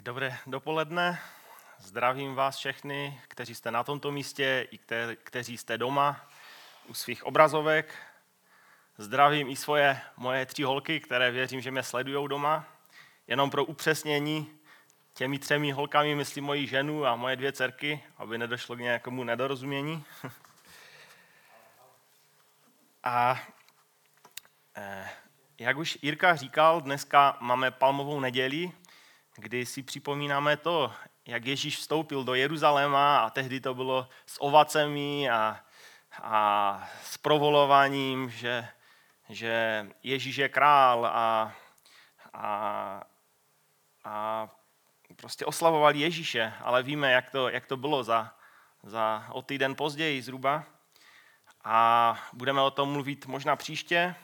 Tak dobré dopoledne. Zdravím vás všechny, kteří jste na tomto místě i kte- kteří jste doma u svých obrazovek. Zdravím i svoje moje tři holky, které věřím, že mě sledují doma. Jenom pro upřesnění, těmi třemi holkami myslím moji ženu a moje dvě dcerky, aby nedošlo k nějakému nedorozumění. A eh, jak už Jirka říkal, dneska máme palmovou neděli, kdy si připomínáme to, jak Ježíš vstoupil do Jeruzaléma a tehdy to bylo s ovacemi a, a s provolováním, že, že Ježíš je král a, a, a prostě oslavovali Ježíše, ale víme, jak to, jak to bylo za, za o týden později zhruba. A budeme o tom mluvit možná příště.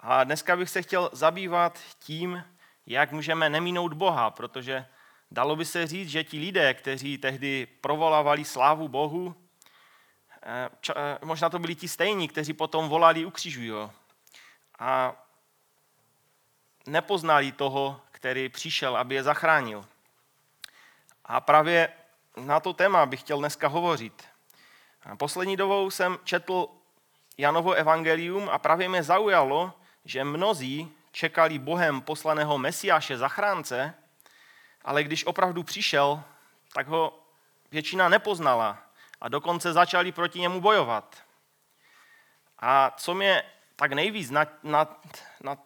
A dneska bych se chtěl zabývat tím, jak můžeme neminout Boha, protože dalo by se říct, že ti lidé, kteří tehdy provolávali slávu Bohu, eh, eh, možná to byli ti stejní, kteří potom volali ukřižuj ho. A nepoznali toho, který přišel, aby je zachránil. A právě na to téma bych chtěl dneska hovořit. Poslední dobou jsem četl Janovo evangelium a právě mě zaujalo, že mnozí čekali Bohem poslaného Mesiáše, zachránce, ale když opravdu přišel, tak ho většina nepoznala a dokonce začali proti němu bojovat. A co mě tak nejvíc, na, na, na,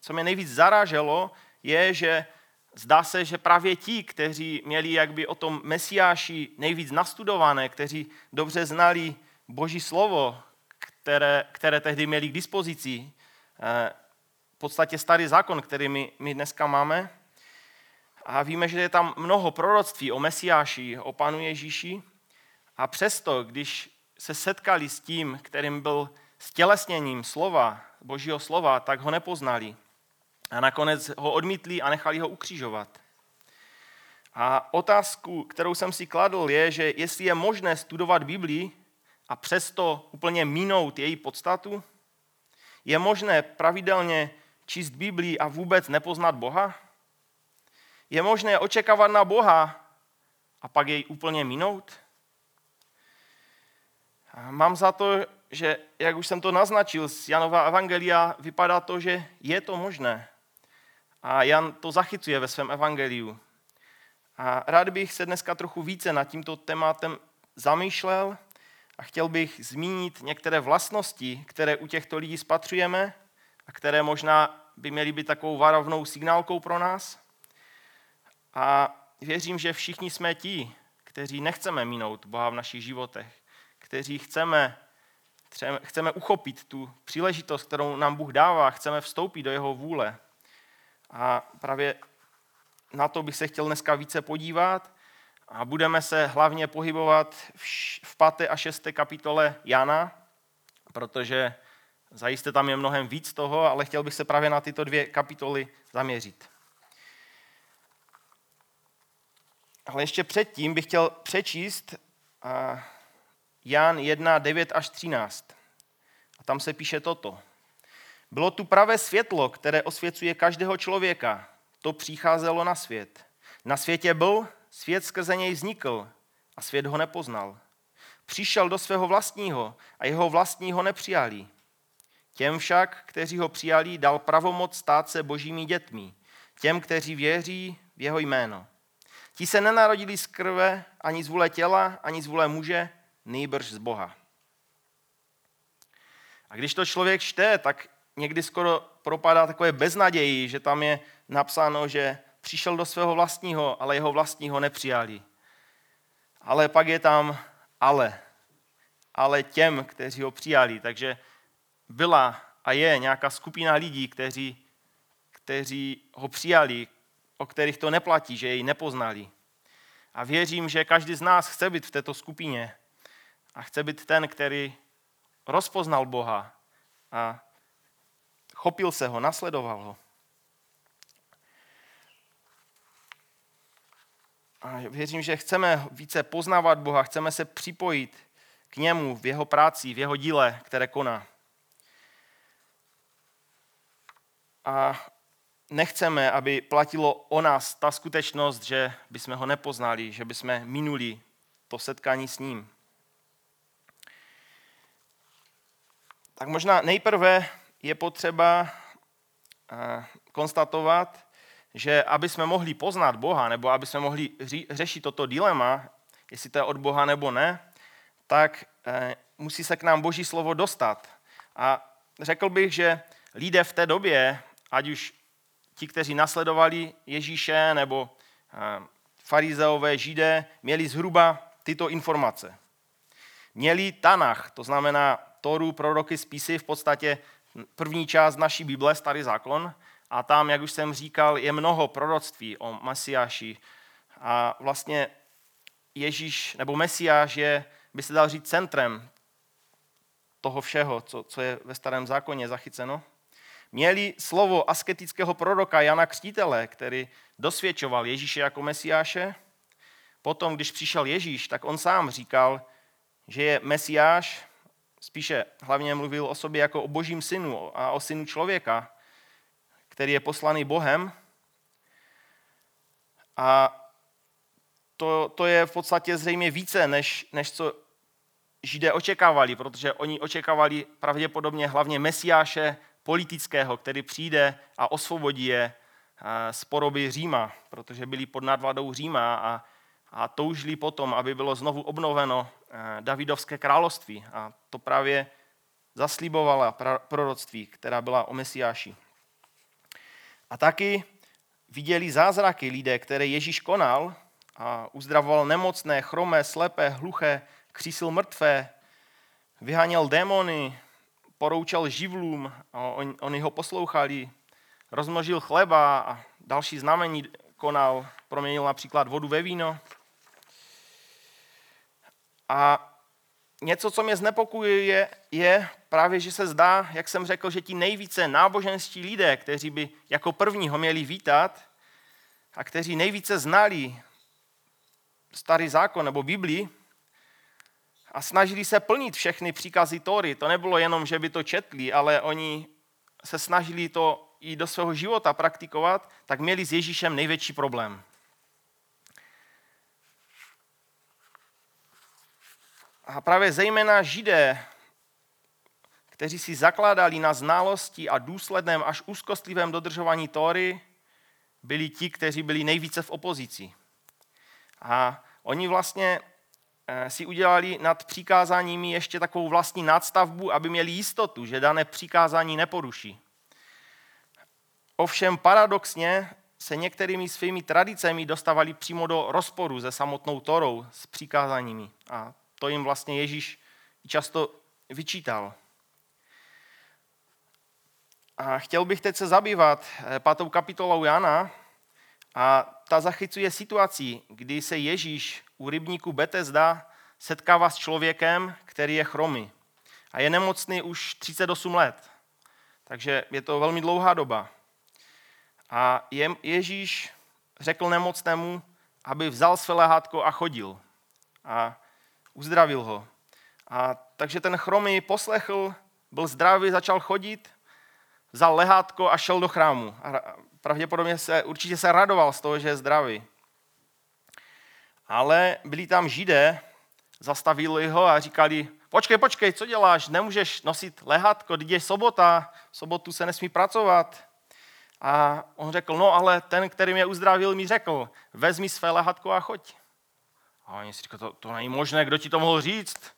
co mě nejvíc zaráželo, je, že zdá se, že právě ti, kteří měli jakby o tom Mesiáši nejvíc nastudované, kteří dobře znali Boží slovo, které, které tehdy měli k dispozici, eh, podstatě starý zákon, který my, my dneska máme. A víme, že je tam mnoho proroctví o Mesiáši, o Pánu Ježíši. A přesto, když se setkali s tím, kterým byl stělesněním slova, božího slova, tak ho nepoznali. A nakonec ho odmítli a nechali ho ukřižovat. A otázku, kterou jsem si kladl, je, že jestli je možné studovat Biblii a přesto úplně minout její podstatu, je možné pravidelně číst Biblii a vůbec nepoznat Boha? Je možné očekávat na Boha a pak jej úplně minout? Mám za to, že, jak už jsem to naznačil z Janova Evangelia, vypadá to, že je to možné. A Jan to zachycuje ve svém evangeliu. A rád bych se dneska trochu více nad tímto tématem zamýšlel a chtěl bych zmínit některé vlastnosti, které u těchto lidí spatřujeme a které možná by měly být takovou varovnou signálkou pro nás. A věřím, že všichni jsme ti, kteří nechceme minout Boha v našich životech, kteří chceme, chceme uchopit tu příležitost, kterou nám Bůh dává, chceme vstoupit do jeho vůle. A právě na to bych se chtěl dneska více podívat a budeme se hlavně pohybovat v 5. a 6. kapitole Jana, protože Zajisté tam je mnohem víc toho, ale chtěl bych se právě na tyto dvě kapitoly zaměřit. Ale ještě předtím bych chtěl přečíst Jan 1, 9 až 13. A tam se píše toto. Bylo tu pravé světlo, které osvěcuje každého člověka. To přicházelo na svět. Na světě byl, svět skrze něj vznikl a svět ho nepoznal. Přišel do svého vlastního a jeho vlastního nepřijali. Těm však, kteří ho přijali, dal pravomoc stát se božími dětmi. Těm, kteří věří v jeho jméno. Ti se nenarodili z krve, ani z vůle těla, ani z vůle muže, nejbrž z Boha. A když to člověk čte, tak někdy skoro propadá takové beznaději, že tam je napsáno, že přišel do svého vlastního, ale jeho vlastního nepřijali. Ale pak je tam ale. Ale těm, kteří ho přijali. Takže byla a je nějaká skupina lidí, kteří, kteří ho přijali, o kterých to neplatí, že jej nepoznali. A věřím, že každý z nás chce být v této skupině a chce být ten, který rozpoznal Boha a chopil se ho, nasledoval ho. A věřím, že chceme více poznávat Boha, chceme se připojit k němu v jeho práci, v jeho díle, které koná. A nechceme, aby platilo o nás ta skutečnost, že bychom ho nepoznali, že bychom minuli to setkání s ním. Tak možná nejprve je potřeba eh, konstatovat, že aby jsme mohli poznat Boha, nebo aby jsme mohli řešit toto dilema, jestli to je od Boha nebo ne, tak eh, musí se k nám Boží slovo dostat. A řekl bych, že lidé v té době, ať už ti, kteří nasledovali Ježíše, nebo eh, farizeové, židé, měli zhruba tyto informace. Měli Tanach, to znamená Toru, proroky, spisy, v podstatě první část naší Bible, Starý zákon, a tam, jak už jsem říkal, je mnoho proroctví o Mesiáši. A vlastně Ježíš, nebo Mesiáš je, by se dal říct, centrem toho všeho, co, co je ve starém zákoně zachyceno. Měli slovo asketického proroka Jana Křtítele, který dosvědčoval Ježíše jako Mesiáše. Potom, když přišel Ježíš, tak on sám říkal, že je Mesiáš, spíše hlavně mluvil o sobě jako o božím synu a o synu člověka, který je poslaný Bohem. A to, to je v podstatě zřejmě více, než, než co Židé očekávali, protože oni očekávali pravděpodobně hlavně Mesiáše politického, který přijde a osvobodí je eh, z poroby Říma, protože byli pod nadvladou Říma a, a toužili potom, aby bylo znovu obnoveno eh, Davidovské království. A to právě zaslíbovala proroctví, která byla o Mesiáši. A taky viděli zázraky lidé, které Ježíš konal a uzdravoval nemocné, chromé, slepé, hluché, křísil mrtvé, vyháněl démony, poroučel živlům a on, oni ho poslouchali, rozmnožil chleba a další znamení konal, proměnil například vodu ve víno. A něco, co mě znepokojuje, je, je právě, že se zdá, jak jsem řekl, že ti nejvíce náboženští lidé, kteří by jako první ho měli vítat a kteří nejvíce znali starý zákon nebo Biblii a snažili se plnit všechny příkazy Tóry. To nebylo jenom, že by to četli, ale oni se snažili to i do svého života praktikovat, tak měli s Ježíšem největší problém. A právě zejména židé, kteří si zakládali na znalosti a důsledném až úzkostlivém dodržování Tóry, byli ti, kteří byli nejvíce v opozici. A oni vlastně si udělali nad přikázáními ještě takovou vlastní nadstavbu, aby měli jistotu, že dané přikázání neporuší. Ovšem paradoxně se některými svými tradicemi dostávali přímo do rozporu se samotnou Torou, s přikázáními. A to jim vlastně Ježíš často vyčítal. A chtěl bych teď se zabývat eh, pátou kapitolou Jana a ta zachycuje situaci, kdy se Ježíš u rybníku Betesda setkává s člověkem, který je chromý a je nemocný už 38 let. Takže je to velmi dlouhá doba. A Ježíš řekl nemocnému, aby vzal své lehátko a chodil. A uzdravil ho. A takže ten chromý poslechl, byl zdravý, začal chodit, vzal lehátko a šel do chrámu. A pravděpodobně se, určitě se radoval z toho, že je zdravý. Ale byli tam židé, zastavili ho a říkali, počkej, počkej, co děláš, nemůžeš nosit lehátko, když je sobota, v sobotu se nesmí pracovat. A on řekl, no ale ten, který mě uzdravil, mi řekl, vezmi své lehátko a choď. A oni si říkali, to, to není možné, kdo ti to mohl říct?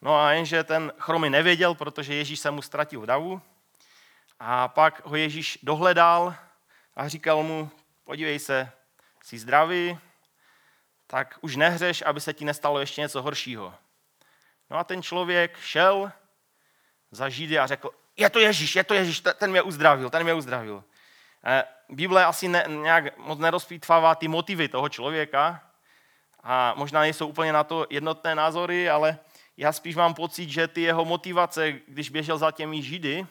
No a jenže ten chromy nevěděl, protože Ježíš se mu ztratil v davu. A pak ho Ježíš dohledal a říkal mu, podívej se, jsi zdravý, tak už nehřeš, aby se ti nestalo ještě něco horšího. No a ten člověk šel za Židy a řekl, je to Ježíš, je to Ježíš, ten mě uzdravil, ten mě uzdravil. Eh, Bible asi ne, nějak moc nerozpítvává ty motivy toho člověka, a možná nejsou úplně na to jednotné názory, ale já spíš mám pocit, že ty jeho motivace, když běžel za těmi židy,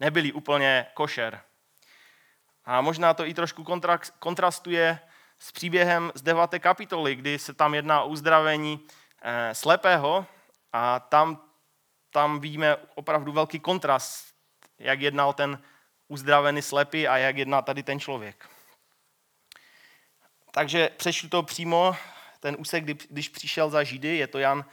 nebyly úplně košer. A možná to i trošku kontrastuje s příběhem z 9. kapitoly, kdy se tam jedná o uzdravení eh, slepého a tam, tam vidíme opravdu velký kontrast, jak jednal ten uzdravený slepý a jak jedná tady ten člověk. Takže přečtu to přímo, ten úsek, když přišel za Židy, je to Jan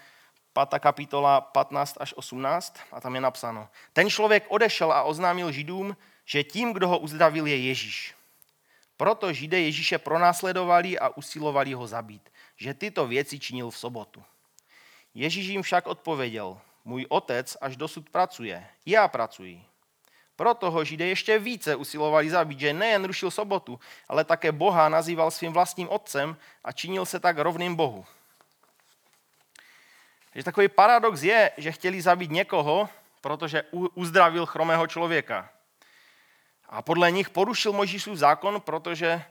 5. kapitola 15 až 18 a tam je napsáno. Ten člověk odešel a oznámil Židům, že tím, kdo ho uzdravil, je Ježíš. Proto Židé Ježíše pronásledovali a usilovali ho zabít, že tyto věci činil v sobotu. Ježíš jim však odpověděl, můj otec až dosud pracuje, já pracuji. Proto ho Židé ještě více usilovali zabít, že nejen rušil sobotu, ale také Boha nazýval svým vlastním otcem a činil se tak rovným Bohu. Takže takový paradox je, že chtěli zabít někoho, protože uzdravil chromého člověka. A podle nich porušil Možíšův zákon, protože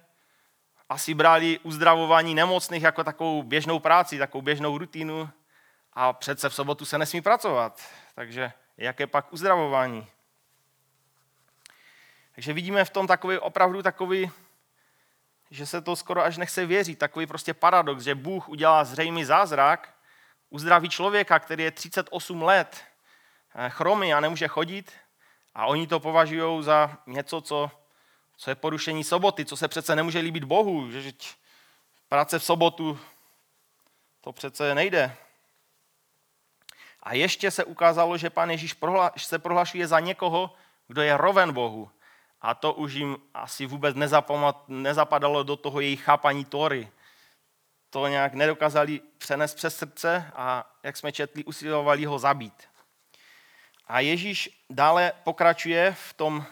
asi brali uzdravování nemocných jako takovou běžnou práci, takovou běžnou rutinu a přece v sobotu se nesmí pracovat. Takže jaké pak uzdravování? Takže vidíme v tom takový opravdu takový, že se to skoro až nechce věřit, takový prostě paradox, že Bůh udělá zřejmý zázrak, uzdraví člověka, který je 38 let eh, chromy a nemůže chodit a oni to považují za něco, co, co je porušení soboty, co se přece nemůže líbit Bohu, že práce v sobotu to přece nejde. A ještě se ukázalo, že pan Ježíš se prohlašuje za někoho, kdo je roven Bohu. A to už jim asi vůbec nezapadalo do toho jejich chápaní Tory. To nějak nedokázali přenést přes srdce a, jak jsme četli, usilovali ho zabít. A Ježíš dále pokračuje v tom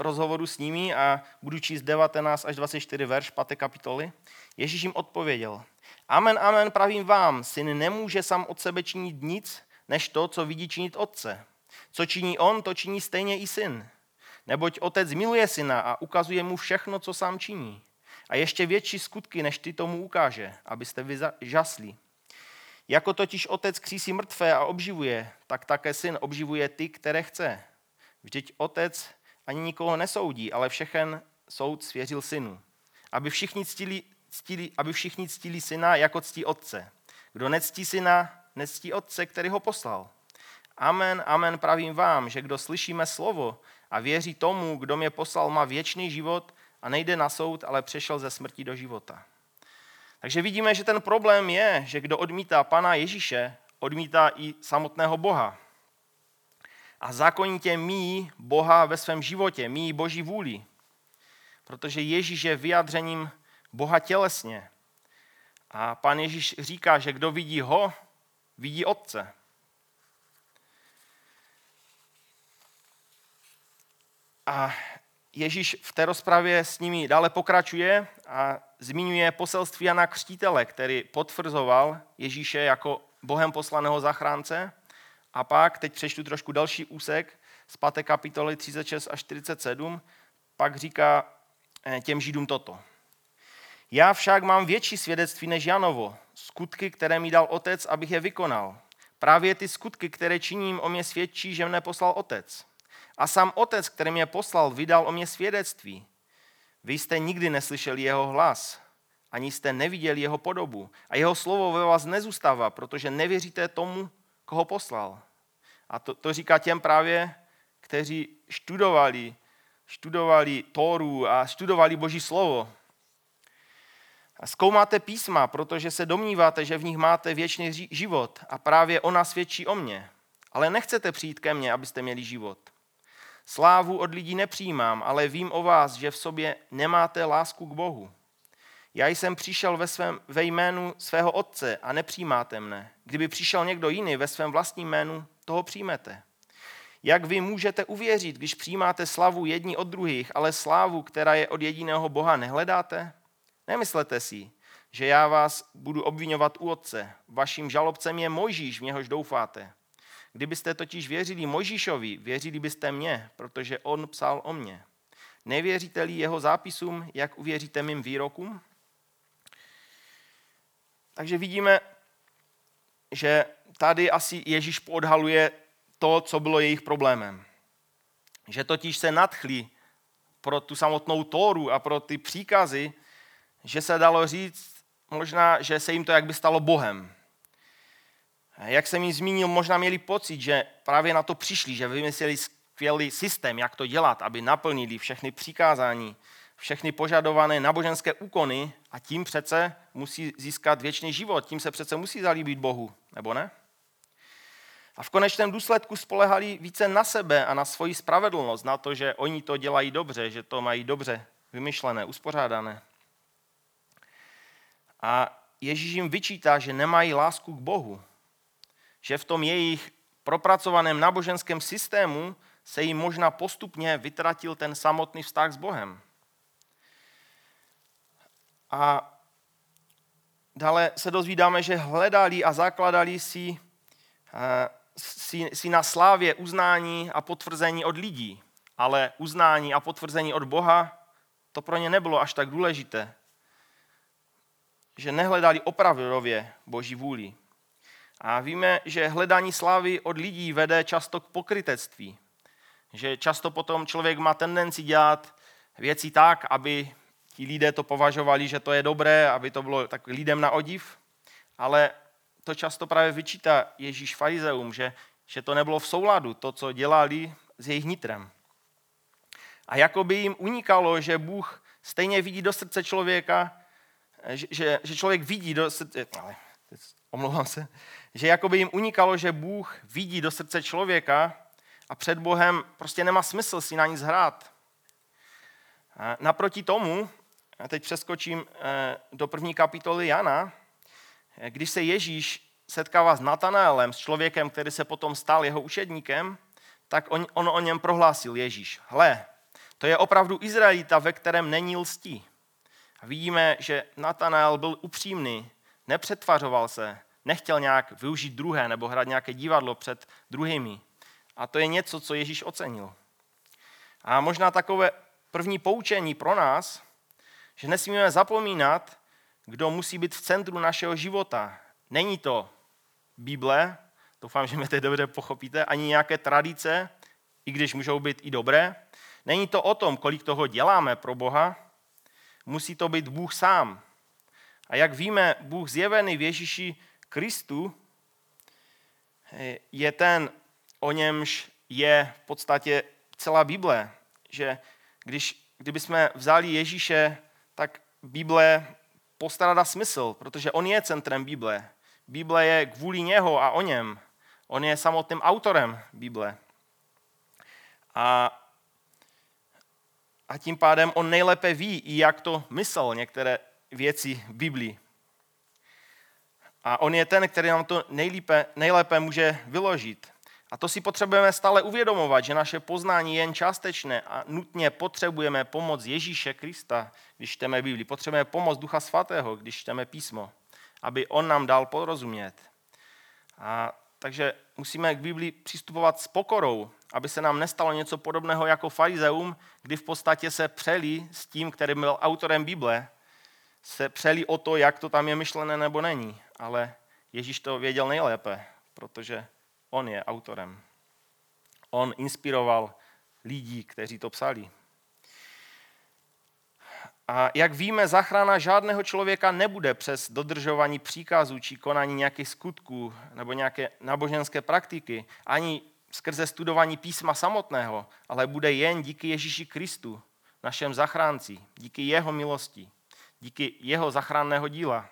rozhovoru s nimi a budu číst 19 až 24 verš 5. kapitoly. Ježíš jim odpověděl, Amen, amen, pravím vám, syn nemůže sám od sebe činit nic, než to, co vidí činit otce. Co činí on, to činí stejně i syn. Neboť otec miluje syna a ukazuje mu všechno, co sám činí. A ještě větší skutky, než ty tomu ukáže, abyste vy žasli. Jako totiž otec křísí mrtvé a obživuje, tak také syn obživuje ty, které chce. Vždyť otec ani nikoho nesoudí, ale všechen soud svěřil synu. Aby všichni ctili, ctili, aby všichni ctili syna, jako ctí otce. Kdo nectí syna, nectí otce, který ho poslal. Amen, amen, pravím vám, že kdo slyšíme slovo a věří tomu, kdo mě poslal, má věčný život a nejde na soud, ale přešel ze smrti do života. Takže vidíme, že ten problém je, že kdo odmítá Pana Ježíše, odmítá i samotného Boha. A zákonitě mí Boha ve svém životě, mí Boží vůli. Protože Ježíš je vyjádřením Boha tělesně. A pan Ježíš říká, že kdo vidí ho, vidí Otce. A Ježíš v té rozpravě s nimi dále pokračuje a zmiňuje poselství Jana Křtítele, který potvrzoval Ježíše jako Bohem poslaného zachránce. A pak, teď přečtu trošku další úsek z 5. kapitoly 36 až 47, pak říká eh, těm Židům toto. Já však mám větší svědectví než Janovo, skutky, které mi dal otec, abych je vykonal. Právě ty skutky, které činím, o mě svědčí, že mne poslal otec. A sám otec, který mě poslal, vydal o mě svědectví. Vy jste nikdy neslyšeli jeho hlas, ani jste neviděli jeho podobu. A jeho slovo ve vás nezůstává, protože nevěříte tomu, koho poslal. A to, to říká těm právě, kteří študovali, študovali Tóru a študovali Boží slovo. A zkoumáte písma, protože se domníváte, že v nich máte věčný život a právě ona svědčí o mně. Ale nechcete přijít ke mně, abyste měli život. Slávu od lidí nepřijímám, ale vím o vás, že v sobě nemáte lásku k Bohu. Já jsem přišel ve, svém, ve jménu svého otce a nepřijímáte mne. Kdyby přišel někdo jiný ve svém vlastním jménu, toho přijmete. Jak vy můžete uvěřit, když přijímáte slavu jedni od druhých, ale slávu, která je od jediného Boha, nehledáte? Nemyslete si, že já vás budu obvinovat u otce. Vaším žalobcem je Mojžíš, v něhož doufáte. Kdybyste totiž věřili Mojžíšovi, věřili byste mě, protože on psal o mně. Nevěříte-li jeho zápisům, jak uvěříte mým výrokům? Takže vidíme, že tady asi Ježíš podhaluje to, co bylo jejich problémem. Že totiž se nadchli pro tu samotnou Tóru a pro ty příkazy, že se dalo říct možná, že se jim to jak by stalo Bohem. Jak jsem jim zmínil, možná měli pocit, že právě na to přišli, že vymysleli skvělý systém, jak to dělat, aby naplnili všechny přikázání, všechny požadované náboženské úkony a tím přece musí získat věčný život, tím se přece musí zalíbit Bohu, nebo ne? A v konečném důsledku spolehali více na sebe a na svoji spravedlnost, na to, že oni to dělají dobře, že to mají dobře vymyšlené, uspořádané. A Ježíš jim vyčítá, že nemají lásku k Bohu, že v tom jejich propracovaném náboženském systému se jim možná postupně vytratil ten samotný vztah s Bohem. A dále se dozvídáme, že hledali a zakladali si, eh, si, si na slávě uznání a potvrzení od lidí, ale uznání a potvrzení od Boha, to pro ně nebylo až tak důležité. Že nehledali opravdově Boží vůli. A víme, že hledání slávy od lidí vede často k pokrytectví. Že často potom člověk má tendenci dělat věci tak, aby ti lidé to považovali, že to je dobré, aby to bylo tak lidem na odiv, ale to často právě vyčítá Ježíš farizeum, že, že to nebylo v souladu, to, co dělali s jejich nitrem. A jako by jim unikalo, že Bůh stejně vidí do srdce člověka, že, že, že člověk vidí do srdce, ale, omlouvám se, že jako by jim unikalo, že Bůh vidí do srdce člověka a před Bohem prostě nemá smysl si na nic hrát. Naproti tomu, teď přeskočím eh, do první kapitoly Jana, eh, když se Ježíš setkává s Natanaelem, s člověkem, který se potom stal jeho učedníkem, tak on, on o něm prohlásil Ježíš. Hle, to je opravdu Izraelita, ve kterém není lstí. A vidíme, že Natanael byl upřímný, nepřetvařoval se, nechtěl nějak využít druhé nebo hrát nějaké divadlo před druhými. A to je něco, co Ježíš ocenil. A možná takové první poučení pro nás, že nesmíme zapomínat, kdo musí být v centru našeho života. Není to Bible, doufám, že mě teď dobře pochopíte, ani nějaké tradice, i když můžou být i dobré. Není to o tom, kolik toho děláme pro Boha, musí to být Bůh sám. A jak víme, Bůh zjevený v Ježíši Kristu je ten, o němž je v podstatě celá Bible. Že když, kdybychom vzali Ježíše, tak Bible postrádá smysl, protože on je centrem Bible. Bible je kvůli něho a o něm. On je samotným autorem Bible. A, a tím pádem on nejlépe ví, jak to myslel některé věci v Biblii. A on je ten, který nám to nejlépe, nejlépe může vyložit. A to si potřebujeme stále uvědomovat, že naše poznání je jen částečné a nutně potřebujeme pomoc Ježíše Krista, když čteme Bibli. Potřebujeme pomoc Ducha Svatého, když čteme písmo, aby on nám dal porozumět. A takže musíme k Bibli přistupovat s pokorou, aby se nám nestalo něco podobného jako farizeum, kdy v podstatě se přeli s tím, který byl autorem Bible, se přeli o to, jak to tam je myšlené nebo není. Ale Ježíš to věděl nejlépe, protože on je autorem. On inspiroval lidí, kteří to psali. A jak víme, zachrana žádného člověka nebude přes dodržování příkazů či konání nějakých skutků nebo nějaké náboženské praktiky, ani skrze studování písma samotného, ale bude jen díky Ježíši Kristu, našem zachránci, díky jeho milosti, díky jeho zachránného díla.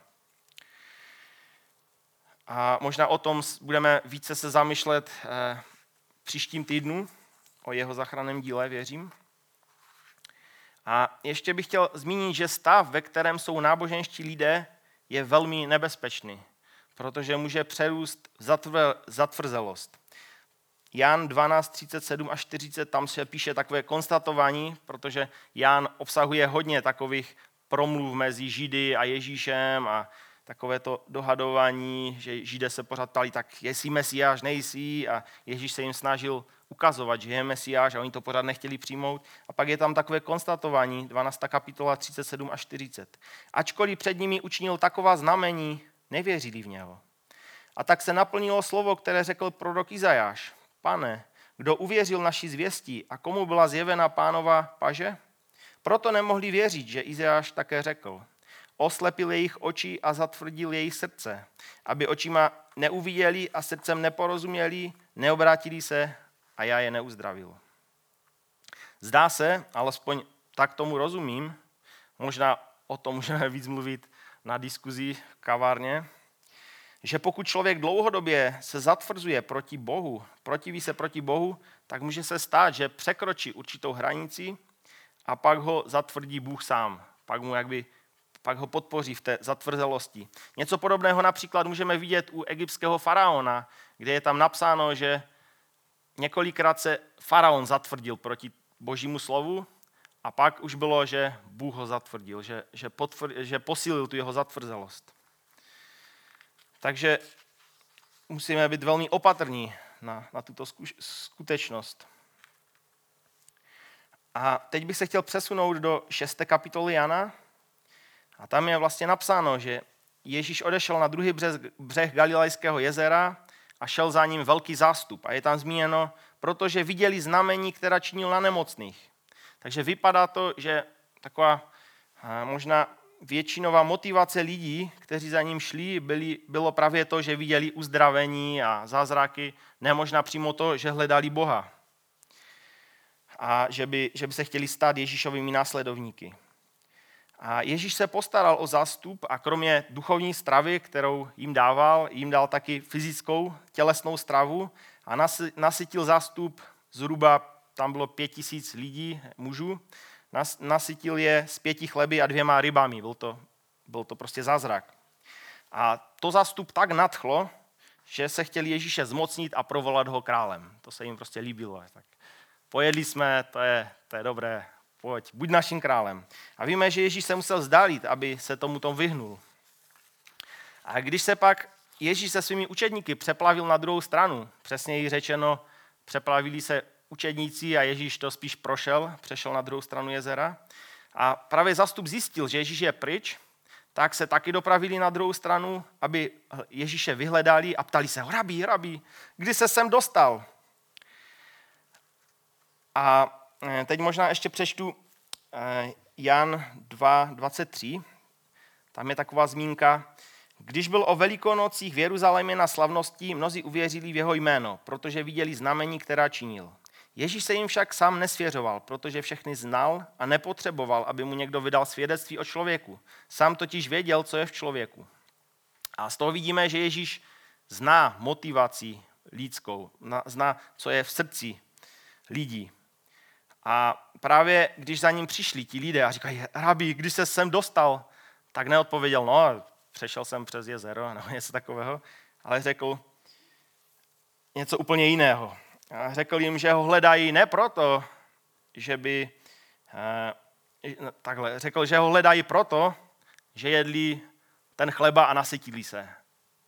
A možná o tom budeme více se zamýšlet eh, příštím týdnu, o jeho zachranném díle, věřím. A ještě bych chtěl zmínit, že stav, ve kterém jsou náboženští lidé, je velmi nebezpečný, protože může přerůst zatvrzelost. Jan 12, 37 až 40, tam se píše takové konstatování, protože Jan obsahuje hodně takových promluv mezi Židy a Ježíšem a takové to dohadování, že Židé se pořád ptali, tak jestli Mesiáš, nejsi a Ježíš se jim snažil ukazovat, že je Mesiáš a oni to pořád nechtěli přijmout. A pak je tam takové konstatování, 12. kapitola 37 až 40. Ačkoliv před nimi učinil taková znamení, nevěřili v něho. A tak se naplnilo slovo, které řekl prorok Izajáš. Pane, kdo uvěřil naší zvěstí a komu byla zjevena pánova paže? Proto nemohli věřit, že Izajáš také řekl oslepil jejich oči a zatvrdil jejich srdce, aby očima neuviděli a srdcem neporozuměli, neobrátili se a já je neuzdravil. Zdá se, alespoň tak tomu rozumím, možná o tom můžeme víc mluvit na diskuzi v kavárně, že pokud člověk dlouhodobě se zatvrzuje proti Bohu, protiví se proti Bohu, tak může se stát, že překročí určitou hranici a pak ho zatvrdí Bůh sám. Pak mu jakby pak ho podpoří v té zatvrzelosti. Něco podobného například můžeme vidět u egyptského faraona, kde je tam napsáno, že několikrát se faraon zatvrdil proti božímu slovu a pak už bylo, že Bůh ho zatvrdil, že, že, potvr, že posílil tu jeho zatvrzelost. Takže musíme být velmi opatrní na, na tuto skutečnost. A teď bych se chtěl přesunout do 6. kapitoly Jana. A tam je vlastně napsáno, že Ježíš odešel na druhý břeh, břeh Galilejského jezera a šel za ním velký zástup. A je tam zmíněno, protože viděli znamení, která činil na nemocných. Takže vypadá to, že taková možná většinová motivace lidí, kteří za ním šli, byli, bylo právě to, že viděli uzdravení a zázraky, ne možná přímo to, že hledali Boha a že by, že by se chtěli stát Ježíšovými následovníky. A Ježíš se postaral o zástup a kromě duchovní stravy, kterou jim dával, jim dal taky fyzickou tělesnou stravu a nasytil zástup zhruba, tam bylo pět tisíc lidí, mužů, nasytil je s pěti chleby a dvěma rybami. Byl to, byl to prostě zázrak. A to zástup tak nadchlo, že se chtěli Ježíše zmocnit a provolat ho králem. To se jim prostě líbilo. Tak pojedli jsme, to je, to je dobré, pojď, buď naším králem. A víme, že Ježíš se musel zdálit, aby se tomu tom vyhnul. A když se pak Ježíš se svými učedníky přeplavil na druhou stranu, přesněji řečeno, přeplavili se učedníci a Ježíš to spíš prošel, přešel na druhou stranu jezera. A právě zastup zjistil, že Ježíš je pryč, tak se taky dopravili na druhou stranu, aby Ježíše vyhledali a ptali se, rabí, rabí, kdy se sem dostal? A teď možná ještě přečtu eh, Jan 2.23. Tam je taková zmínka. Když byl o velikonocích v Jeruzalémě na slavnosti, mnozí uvěřili v jeho jméno, protože viděli znamení, která činil. Ježíš se jim však sám nesvěřoval, protože všechny znal a nepotřeboval, aby mu někdo vydal svědectví o člověku. Sám totiž věděl, co je v člověku. A z toho vidíme, že Ježíš zná motivaci lidskou, zná, co je v srdci lidí. A právě když za ním přišli ti lidé a říkají, rabi, když se sem dostal, tak neodpověděl, no, přešel jsem přes jezero nebo něco takového, ale řekl něco úplně jiného. A řekl jim, že ho hledají ne proto, že by, eh, no, takhle, řekl, že ho hledají proto, že jedli ten chleba a nasytili se.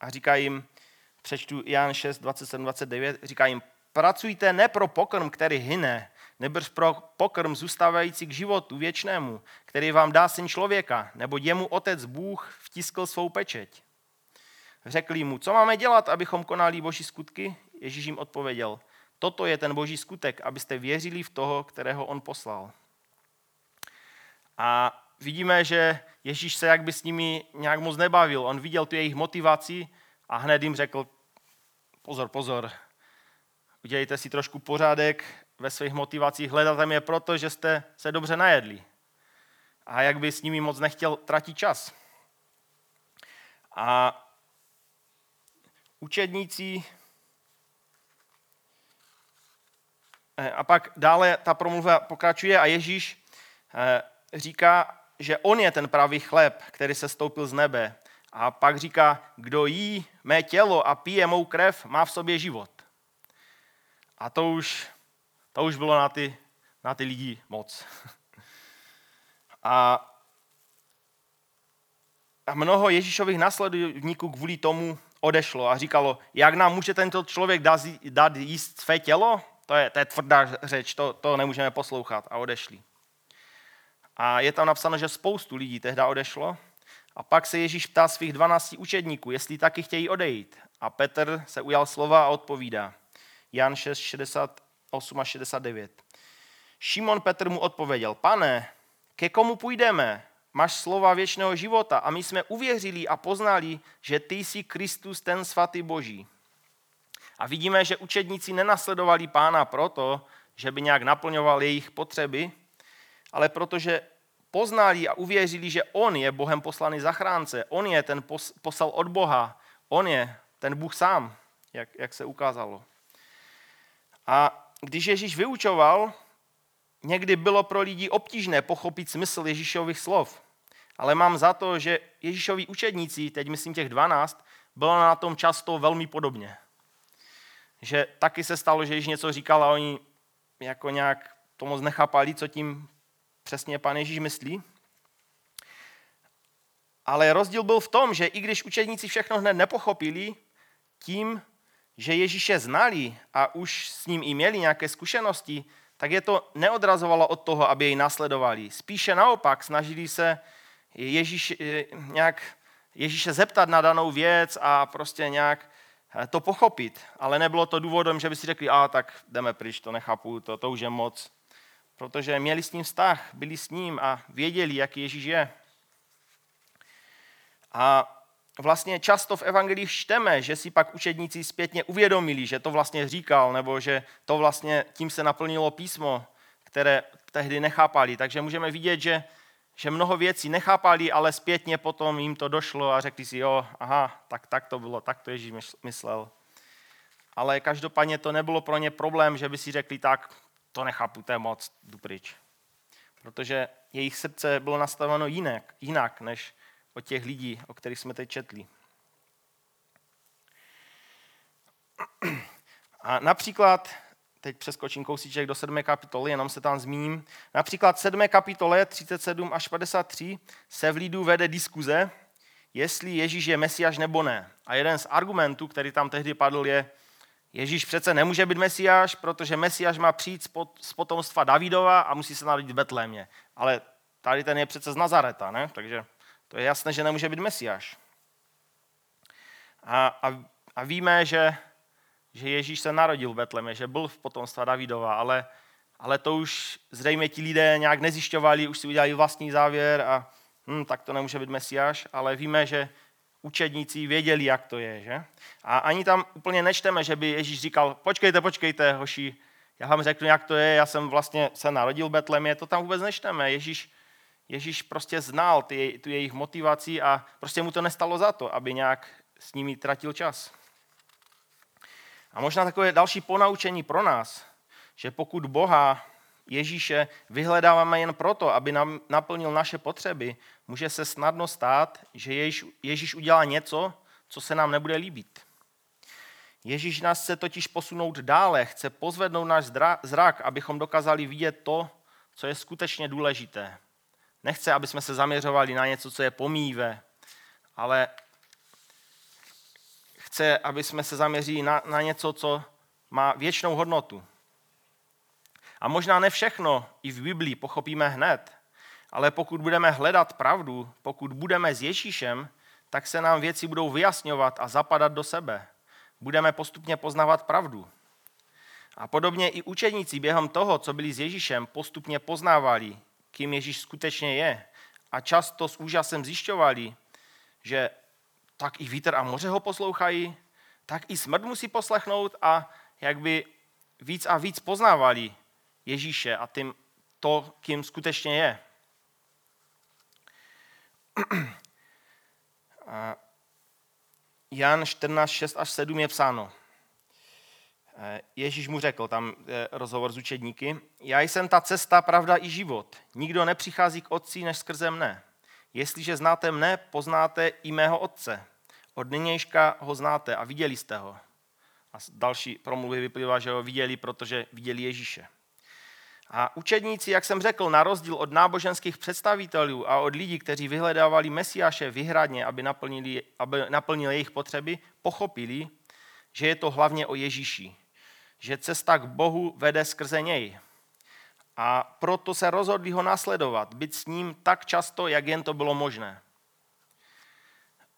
A říká jim, přečtu Jan 6, 27, 29, říká jim, pracujte ne pro pokrm, který hyne, nebrž pro pokrm zůstávající k životu věčnému, který vám dá syn člověka, nebo jemu otec Bůh vtiskl svou pečeť. Řekli mu, co máme dělat, abychom konali boží skutky? Ježíš jim odpověděl, toto je ten boží skutek, abyste věřili v toho, kterého on poslal. A vidíme, že Ježíš se jakby s nimi nějak moc nebavil. On viděl tu jejich motivaci a hned jim řekl, pozor, pozor, udělejte si trošku pořádek ve svých motivacích, hledáte mě proto, že jste se dobře najedli. A jak by s nimi moc nechtěl tratit čas. A učedníci eh, a pak dále ta promluva pokračuje a Ježíš eh, říká, že on je ten pravý chléb, který se stoupil z nebe. A pak říká, kdo jí mé tělo a pije mou krev, má v sobě život. A to už, to už bylo na ty, na ty lidi moc. A, a mnoho Ježíšových následovníků kvůli tomu odešlo a říkalo, jak nám může tento člověk dát jíst své tělo? To je, to je tvrdá řeč, to, to nemůžeme poslouchat. A odešli. A je tam napsáno, že spoustu lidí tehdy odešlo. A pak se Ježíš ptá svých 12 učedníků, jestli taky chtějí odejít. A Petr se ujal slova a odpovídá. Jan 6, 68 a 69. Šimon Petr mu odpověděl, pane, ke komu půjdeme? Máš slova věčného života a my jsme uvěřili a poznali, že ty jsi Kristus, ten svatý Boží. A vidíme, že učedníci nenasledovali pána proto, že by nějak naplňoval jejich potřeby, ale protože poznali a uvěřili, že on je Bohem poslaný zachránce, on je ten poslal od Boha, on je ten Bůh sám, jak, jak se ukázalo. A když Ježíš vyučoval, někdy bylo pro lidi obtížné pochopit smysl Ježíšových slov. Ale mám za to, že Ježíšovi učedníci, teď myslím těch 12, bylo na tom často velmi podobně. Že taky se stalo, že Ježíš něco říkal a oni jako nějak to moc nechápali, co tím přesně pan Ježíš myslí. Ale rozdíl byl v tom, že i když učedníci všechno hned nepochopili, tím, že Ježíše znali a už s ním i měli nějaké zkušenosti, tak je to neodrazovalo od toho, aby jej nasledovali. Spíše naopak snažili se Ježíš, eh, nějak Ježíše zeptat na danou věc a prostě nějak eh, to pochopit. Ale nebylo to důvodem, že by si řekli, a tak jdeme pryč, to nechápu, to, to už je moc. Protože měli s ním vztah, byli s ním a věděli, jaký Ježíš je. A vlastně často v evangelích čteme, že si pak učedníci zpětně uvědomili, že to vlastně říkal, nebo že to vlastně tím se naplnilo písmo, které tehdy nechápali. Takže můžeme vidět, že, že mnoho věcí nechápali, ale zpětně potom jim to došlo a řekli si, jo, aha, tak, tak to bylo, tak to Ježíš myslel. Ale každopádně to nebylo pro ně problém, že by si řekli, tak to nechápu, to je moc, jdu pryč. Protože jejich srdce bylo nastaveno jinak, jinak než, od těch lidí, o kterých jsme teď četli. A například, teď přeskočím kousíček do 7. kapitoly, jenom se tam zmíním, například 7. kapitole 37 až 53 se v lidu vede diskuze, jestli Ježíš je mesiáš nebo ne. A jeden z argumentů, který tam tehdy padl, je, Ježíš přece nemůže být mesiáš, protože mesiáš má přijít z potomstva Davidova a musí se narodit v Betlémě. Ale tady ten je přece z Nazareta, ne? takže to je jasné, že nemůže být mesiáš. A, a, a víme, že, že Ježíš se narodil v Betlemě, že byl v potomstva Davidova, ale, ale to už zřejmě ti lidé nějak nezjišťovali, už si udělali vlastní závěr a hm, tak to nemůže být mesiáš, ale víme, že učedníci věděli, jak to je. Že? A ani tam úplně nečteme, že by Ježíš říkal, počkejte, počkejte, hoši, já vám řeknu, jak to je, já jsem vlastně se narodil v Betlemě, to tam vůbec nečteme. Ježíš Ježíš prostě znal ty, tu jejich motivaci a prostě mu to nestalo za to, aby nějak s nimi tratil čas. A možná takové další ponaučení pro nás, že pokud Boha, Ježíše, vyhledáváme jen proto, aby nám naplnil naše potřeby, může se snadno stát, že Ježíš, Ježíš udělá něco, co se nám nebude líbit. Ježíš nás chce totiž posunout dále, chce pozvednout náš zrak, abychom dokázali vidět to, co je skutečně důležité. Nechce, aby jsme se zaměřovali na něco, co je pomíve, ale chce, aby jsme se zaměřili na, na něco, co má věčnou hodnotu. A možná ne všechno i v Biblii pochopíme hned, ale pokud budeme hledat pravdu, pokud budeme s Ježíšem, tak se nám věci budou vyjasňovat a zapadat do sebe. Budeme postupně poznávat pravdu. A podobně i učeníci během toho, co byli s Ježíšem, postupně poznávali, kým Ježíš skutečně je. A často s úžasem zjišťovali, že tak i vítr a moře ho poslouchají, tak i smrt musí poslechnout a jak by víc a víc poznávali Ježíše a tím to, kým skutečně je. Jan 14, 6 až 7 je psáno. Eh, Ježíš mu řekl, tam rozhovor s učedníky, já jsem ta cesta, pravda i život. Nikdo nepřichází k otci než skrze mne. Jestliže znáte mne, poznáte i mého otce. Od nynějška ho znáte a viděli jste ho. A další promluvy vyplývá, že ho viděli, protože viděli Ježíše. A učedníci, jak jsem řekl, na rozdíl od náboženských představitelů a od lidí, kteří vyhledávali Mesiáše vyhradně, aby naplnili, aby naplnil jejich potřeby, pochopili, že je to hlavně o Ježíši že cesta k Bohu vede skrze něj. A proto se rozhodli ho nasledovat, být s ním tak často, jak jen to bylo možné.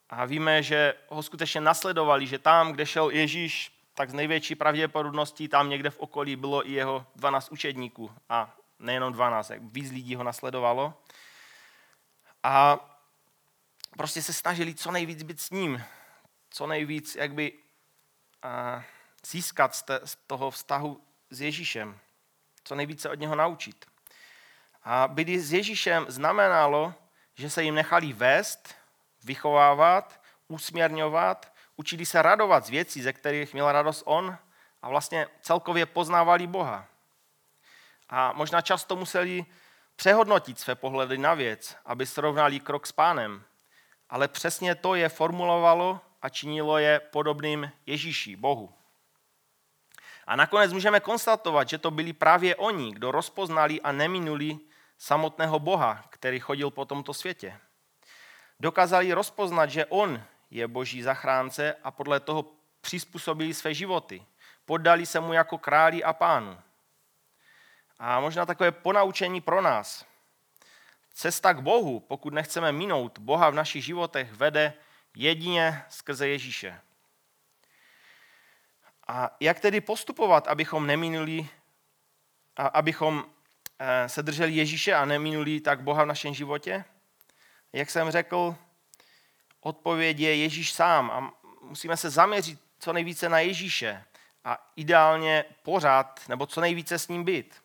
A víme, že ho skutečně nasledovali, že tam, kde šel Ježíš, tak z největší pravděpodobností tam někde v okolí bylo i jeho 12 učedníků. A nejenom 12, jak víc lidí ho nasledovalo. A prostě se snažili co nejvíc být s ním. Co nejvíc, jak by získat z toho vztahu s Ježíšem. co nejvíce od něho naučit. A být s Ježíšem znamenalo, že se jim nechali vést, vychovávat, usměrňovat, učili se radovat z věcí, ze kterých měl radost on a vlastně celkově poznávali Boha. A možná často museli přehodnotit své pohledy na věc, aby srovnali krok s pánem. Ale přesně to je formulovalo a činilo je podobným Ježíši, Bohu. A nakonec můžeme konstatovat, že to byli právě oni, kdo rozpoznali a neminuli samotného Boha, který chodil po tomto světě. Dokázali rozpoznat, že On je boží zachránce a podle toho přizpůsobili své životy. Poddali se mu jako králi a pánu. A možná takové ponaučení pro nás. Cesta k Bohu, pokud nechceme minout Boha v našich životech, vede jedině skrze Ježíše. A jak tedy postupovat, abychom neminuli, abychom eh, se drželi Ježíše a neminuli tak Boha v našem životě? Jak jsem řekl, odpověď je Ježíš sám a musíme se zaměřit co nejvíce na Ježíše a ideálně pořád nebo co nejvíce s ním být.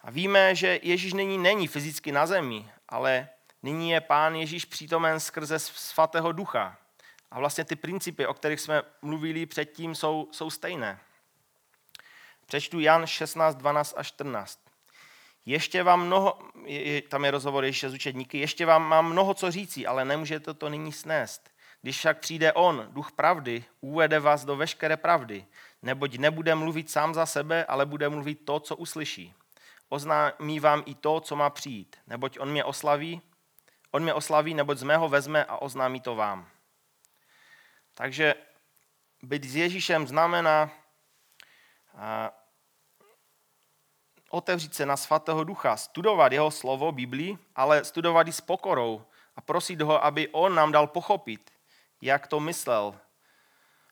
A víme, že Ježíš není, není fyzicky na zemi, ale nyní je Pán Ježíš přítomen skrze svatého ducha. A vlastně ty principy, o kterých jsme mluvili předtím, jsou, jsou stejné. Přečtu Jan 16, 12 a 14. Ještě vám mnoho, je, tam je rozhovor ještě z učedníky, ještě vám mám mnoho co řící, ale nemůžete to nyní snést. Když však přijde on, duch pravdy, uvede vás do veškeré pravdy, neboť nebude mluvit sám za sebe, ale bude mluvit to, co uslyší. Oznámí vám i to, co má přijít, neboť on mě oslaví, on mě oslaví, neboť z mého vezme a oznámí to vám. Takže být s Ježíšem znamená otevřít se na svatého ducha, studovat jeho slovo, Biblii, ale studovat i s pokorou a prosit ho, aby on nám dal pochopit, jak to myslel.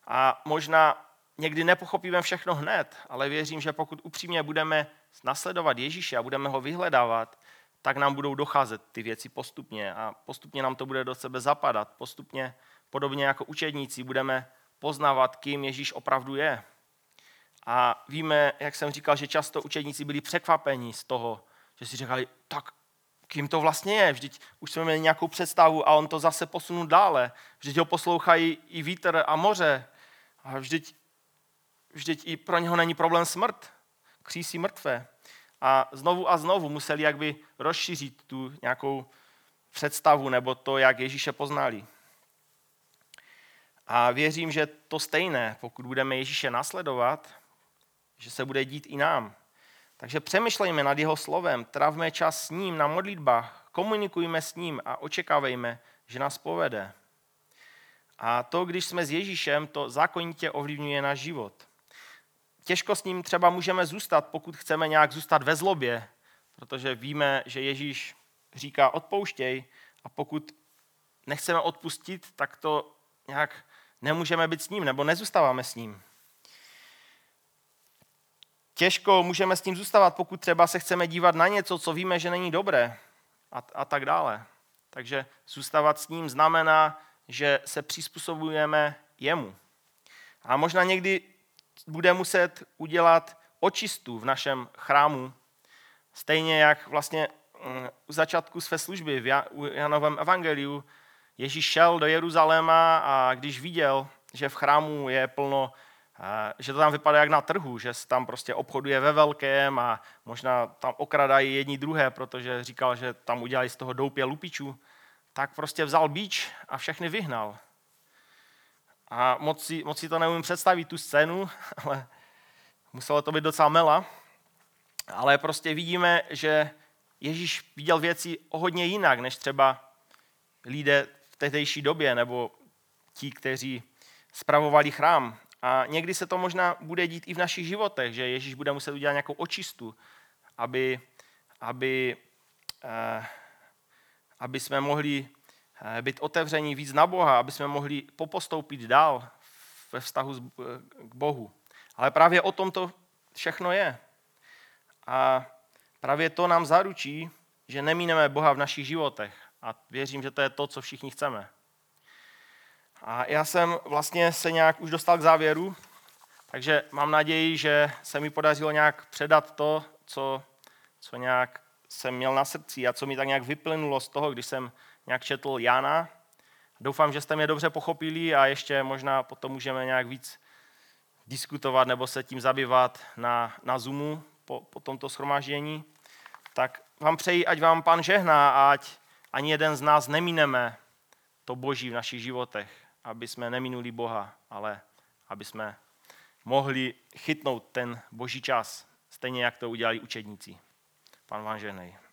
A možná někdy nepochopíme všechno hned, ale věřím, že pokud upřímně budeme nasledovat Ježíše a budeme ho vyhledávat, tak nám budou docházet ty věci postupně a postupně nám to bude do sebe zapadat. Postupně, podobně jako učedníci, budeme poznávat, kým Ježíš opravdu je. A víme, jak jsem říkal, že často učedníci byli překvapeni z toho, že si říkali, tak kým to vlastně je? Vždyť už jsme měli nějakou představu a on to zase posunul dále. Vždyť ho poslouchají i vítr a moře. A vždyť, vždyť i pro něho není problém smrt. Křísí mrtvé. A znovu a znovu museli jakby rozšířit tu nějakou představu nebo to, jak Ježíše poznali. A věřím, že to stejné, pokud budeme Ježíše nasledovat, že se bude dít i nám. Takže přemýšlejme nad jeho slovem, travme čas s ním na modlitbách, komunikujme s ním a očekávejme, že nás povede. A to, když jsme s Ježíšem, to zákonitě ovlivňuje náš život. Těžko s ním třeba můžeme zůstat, pokud chceme nějak zůstat ve zlobě, protože víme, že Ježíš říká odpouštěj a pokud nechceme odpustit, tak to nějak nemůžeme být s ním nebo nezůstáváme s ním. Těžko můžeme s tím zůstávat, pokud třeba se chceme dívat na něco, co víme, že není dobré a, a tak dále. Takže zůstávat s ním znamená, že se přizpůsobujeme jemu. A možná někdy bude muset udělat očistu v našem chrámu, stejně jak vlastně mm, u začátku své služby v Janovém evangeliu Ježíš šel do Jeruzaléma a když viděl, že v chrámu je plno že to tam vypadá jak na trhu, že se tam prostě obchoduje ve velkém a možná tam okradají jedni druhé, protože říkal, že tam udělali z toho doupě lupičů, tak prostě vzal bíč a všechny vyhnal. A moc si, moc si to neumím představit, tu scénu, ale muselo to být docela mela. Ale prostě vidíme, že Ježíš viděl věci o hodně jinak, než třeba lidé tehdejší době, nebo ti, kteří spravovali chrám. A někdy se to možná bude dít i v našich životech, že Ježíš bude muset udělat nějakou očistu, aby, aby, eh, aby jsme mohli eh, být otevření víc na Boha, aby jsme mohli popostoupit dál ve vztahu eh, k Bohu. Ale právě o tom to všechno je. A právě to nám zaručí, že nemíneme Boha v našich životech. A věřím, že to je to, co všichni chceme. A já jsem vlastně se nějak už dostal k závěru, takže mám naději, že se mi podařilo nějak předat to, co, co nějak jsem měl na srdci a co mi tak nějak vyplynulo z toho, když jsem nějak četl Jana. Doufám, že jste mě dobře pochopili a ještě možná potom můžeme nějak víc diskutovat nebo se tím zabývat na, na Zoomu po, po tomto schromáždění. Tak vám přeji, ať vám pan žehná a ať ani jeden z nás nemíneme to boží v našich životech, aby jsme neminuli Boha, ale aby jsme mohli chytnout ten boží čas, stejně jak to udělali učedníci. Pan vám.